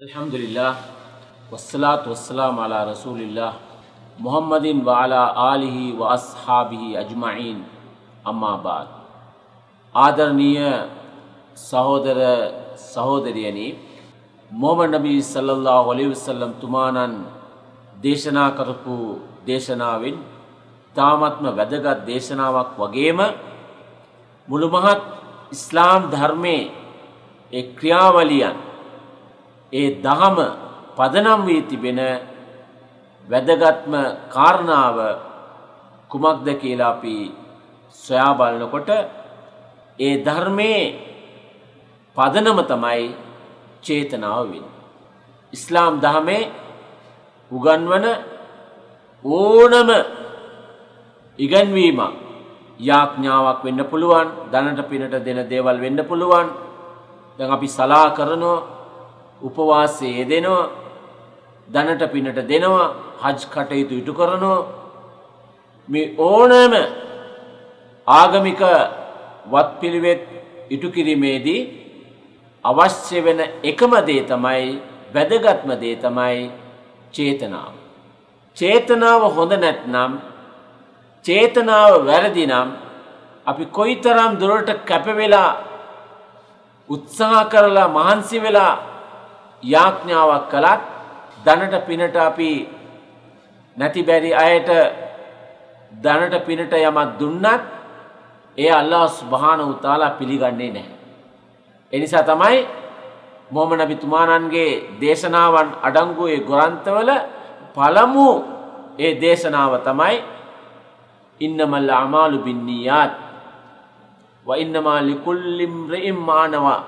அல்ஹம்துலில்லாஹ் வஸ்ஸலாத்து வஸ்ஸலாம் அலா ரசூலில்லாஹ் முஹம்மதின் வாலா ஆலிஹி வ அஸ்ஹாபிஹி அஜ்மஈன் அம்மாபாத் ආදරණීය සහෝදර සහෝදරියනි මොහමඩ් නබී සල්ලල්ලාහු අලයිහි වසල්ලම් තුමාණන් දේශනා කරපු දේශනාවෙන් තාමත්ම වැදගත් දේශනාවක් වගේම මුළු මහත් ඉස්ලාම් ධර්මයේ ඒ ක්‍රියාවලියන් ඒ දහම පදනම් වී තිබෙන වැදගත්ම කාරණාව කුමක්ද කියලා අපි සොයා බලනකොට ඒ ධර්මයේ පදනම තමයි චේතනාව වෙන්නේ. ඉස්ලාම් දහමේ උගන්වන ඕනම ඉගැන්වීමක් යාඥාවක් වෙන්න පුළුවන් දනට පිනට දෙන දේවල් වෙන්න පුළුවන් දැන් අපි සලා කරනවා උපවාසයේ යෙදෙනවා දනට පිනට දෙනවා හජ් කටයුතු ඉටු කරනවා මේ ඕනෑම ආගමික වත් පිළිවෙත් ඉටු කිරීමේදී අවශ්‍ය වෙන එකම දේ තමයි වැදගත්ම දේ තමයි චේතනාව. චේතනාව හොඳ නැත්නම් චේතනාව වැරදි නම් අපි කොයිතරම් දුරට කැපවෙලා උත්සාහ කරලා මහන්සි වෙලා යාඥාවක් කළත් දනට පිනට අපි නැති බැරි අයට දනට පිනට යමක් දුන්නත් ඒ අල්ලා ස්භාන උතාලා පිළිගන්නේ නැහැ. එනිසා තමයි මොහම නබිතුමානන්ගේ දේශනාවන් අඩංගුවේ ගොරන්තවල පළමු ඒ දේශනාව තමයි ඉන්නමල්ල අමාලු බින්නීයාත් ව ඉන්නමා ලිකුල්ලිම්රඉම් මානවා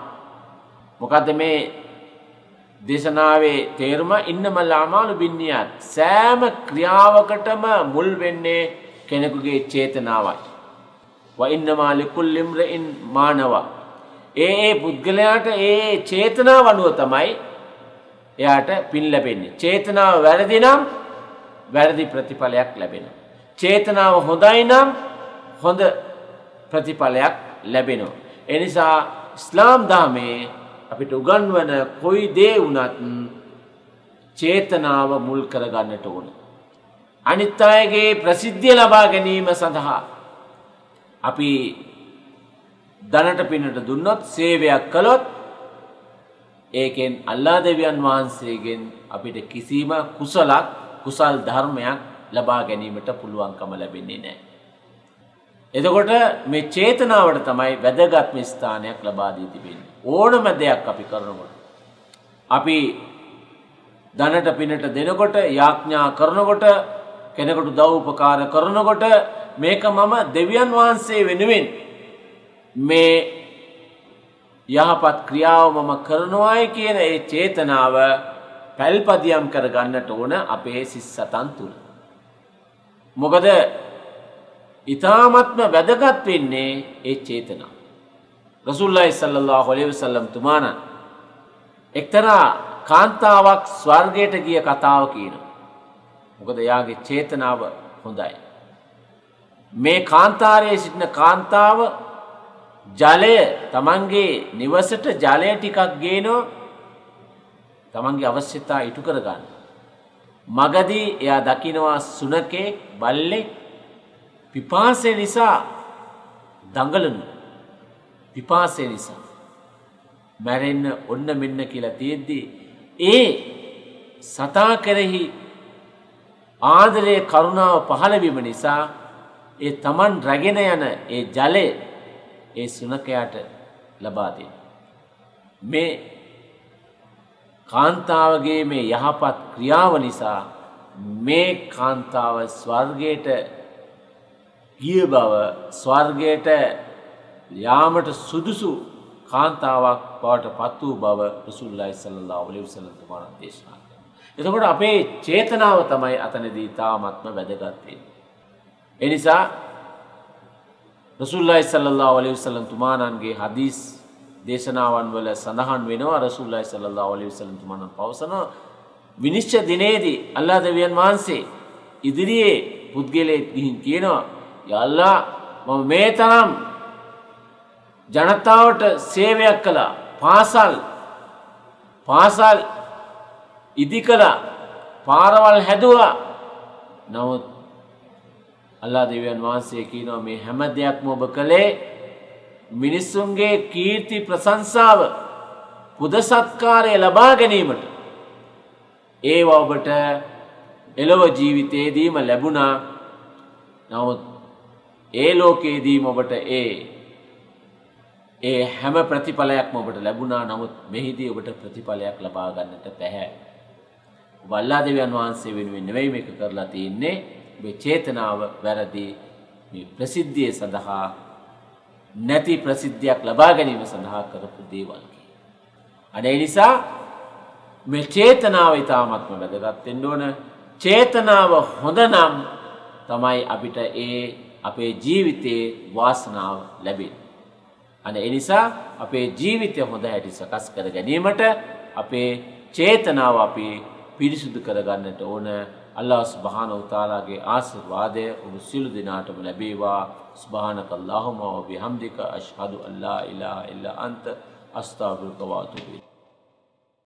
මොකද මේ දේශනාවේ තේරුම ඉන්නමල්ල අමාලු බින්නියත් සෑම ක්‍රියාවකටම මුල් වෙන්නේ කෙනෙකුගේ චේතනාවයි. වඉන්නමා ලිකුල්ලිම්රඉන් මානවා. ඒ ඒ පුද්ගලයාට ඒ චේතනාව අනුව තමයි එයාට පින් ලැබෙන්නේ. චේතනාව වැරදි නම් වැරදි ප්‍රතිඵලයක් ලැබෙන. චේතනාව හොඳයි නම් හොඳ ප්‍රතිඵලයක් ලැබෙනවා. එනිසා ඉස්ලාම් දාමේ අපිට උගන්වන කොයි දේ වුනත් චේතනාව මුල් කරගන්නට ඕන. අනිත් අයගේ ප්‍රසිද්ධිය ලබා ගැනීම සඳහා අපි දනට පිනට දුන්නොත් සේවයක් කළොත් ඒකෙන් අල්ලා දෙවියන් වහන්සේගෙන් අපිට කිසිම කුසලක් කුසල් ධර්මයක් ලබා ගැනීමට පුළුවන්කම ලැබෙන්නේ නෑ. එතකොට මේ චේතනාවට තමයි වැදගත්ම ස්ථානයක් ලබාදී තිබෙන. ඕනම දෙයක් අපි කරනකොට. අපි දනට පිනට දෙනකොට යාඥා කරනකොට කෙනෙකුට දව්පකාර කරනකොට මේක මම දෙවියන් වහන්සේ වෙනුවෙන් මේ යහපත් ක්‍රියාව මම කරනවායි කියන ඒ චේතනාව පැල්පදියම් කර ගන්නට ඕන අපේ සිස් සතන් තුළ. මොකද ඉතාමත්ම වැදගත් වෙන්නේ ඒ චේතනා. රසුල්ලයි සල්ලල්له හොලිව සල්ලම් තුමානන්. එක්තරා කාන්තාවක් ස්වර්ගයට ගිය කතාව කියන. මොකද යාගේ චේතනාව හොඳයි. මේ කාන්තාරයේ සිටින කාන්තාව ජලය තමන්ගේ නිවසට ජලය ටිකක් ගේනෝ තමන්ගේ අවශ්‍යතා ඉටු කරගන්න. මගදී එයා දකිනවා සුනකෙක් බල්ලෙක් පිපාසය නිසා දඟලනු පිපාසය නිසා මැරෙන්න ඔන්න මෙන්න කියලා තියෙද්දී ඒ සතා කෙරෙහි ආදරයේ කරුණාව පහළවීම නිසා ඒ තමන් රැගෙන යන ඒ ජලය ඒ සුනකයාට ලබා දෙන. මේ කාන්තාවගේ මේ යහපත් ක්‍රියාව නිසා මේ කාන්තාව ස්වර්ගයට ගිය බව ස්වර්ගයට යාමට සුදුසු කාන්තාවක් බවට පත් වූ බව රසුල්ලයි සල්ලා ඔලි වසලතුමාන දේශනා. එතකොට අපේ චේතනාව තමයි අතනදී තාමත්ම වැදගත්වේ. එනිසා රසුල්ලයි සල්ලා ඔලි වසලම් තුමානන්ගේ හදිස් දේශනාවන් වල සඳහන් වෙනවා රසුල්ලයි සල්ලා ඔලි වසලම් තුමානන් පවසන විනිශ්ච දිනේදී අල්ලා දෙවියන් වහන්සේ ඉදිරියේ පුද්ගලයෙක් ගිහින් කියනවා යල්ලා මම මේ තරම් ජනතාවට සේවයක් කළා. පාසල් පාසල් ඉදි කළා. පාරවල් හැදුවා. නමුත් අල්ලා දෙවියන් වහන්සේ කියනවා මේ හැම දෙයක්ම ඔබ කළේ මිනිස්සුන්ගේ කීර්ති ප්‍රශංසාව පුද සත්කාරය ලබා ගැනීමට. ඒවා ඔබට එළව ජීවිතයේදීම ලැබුණා. නමුත් ඒ ලෝකයේදීම ඔබට ඒ ඒ හැම ප්‍රතිඵලයක්ම ඔබට ලැබුණා නමුත් මෙහිදී ඔබට ප්‍රතිඵලයක් ලබා ගන්නට බැහැ. වල්ලා දෙවියන් වහන්සේ වෙනුවෙන් නෙවෙයි මේක කරලා තියෙන්නේ මේ චේතනාව වැරදි මේ ප්‍රසිද්ධිය සඳහා නැති ප්‍රසිද්ධියක් ලබා ගැනීම සඳහා කරපු දේවල්. අනේ නිසා මේ චේතනාව ඉතාමත්ම වැදගත් වෙන්න ඕන. චේතනාව හොඳ නම් තමයි අපිට ඒ අපේ ජීවිතයේ වාසනාව ලැබෙන්නේ. අන එනිසා අපේ ජීවිතය හොඳ හැටි සකස් කර ගැනීමට අපේ චේතනාව අපි පිරිසුදු කරගන්නට ඕන අල්ලා ස්භාන උතාලාගේ ආසිර්වාදය ඔබු සිලු දෙනාටම ලැබේවා ස්භානක අල්ලාහුම ඔබි හම්දික අශ්හදු අල්ලා ඉලා ඉල්ලා අන්ත අස්ථාවෘකවාතුවේ.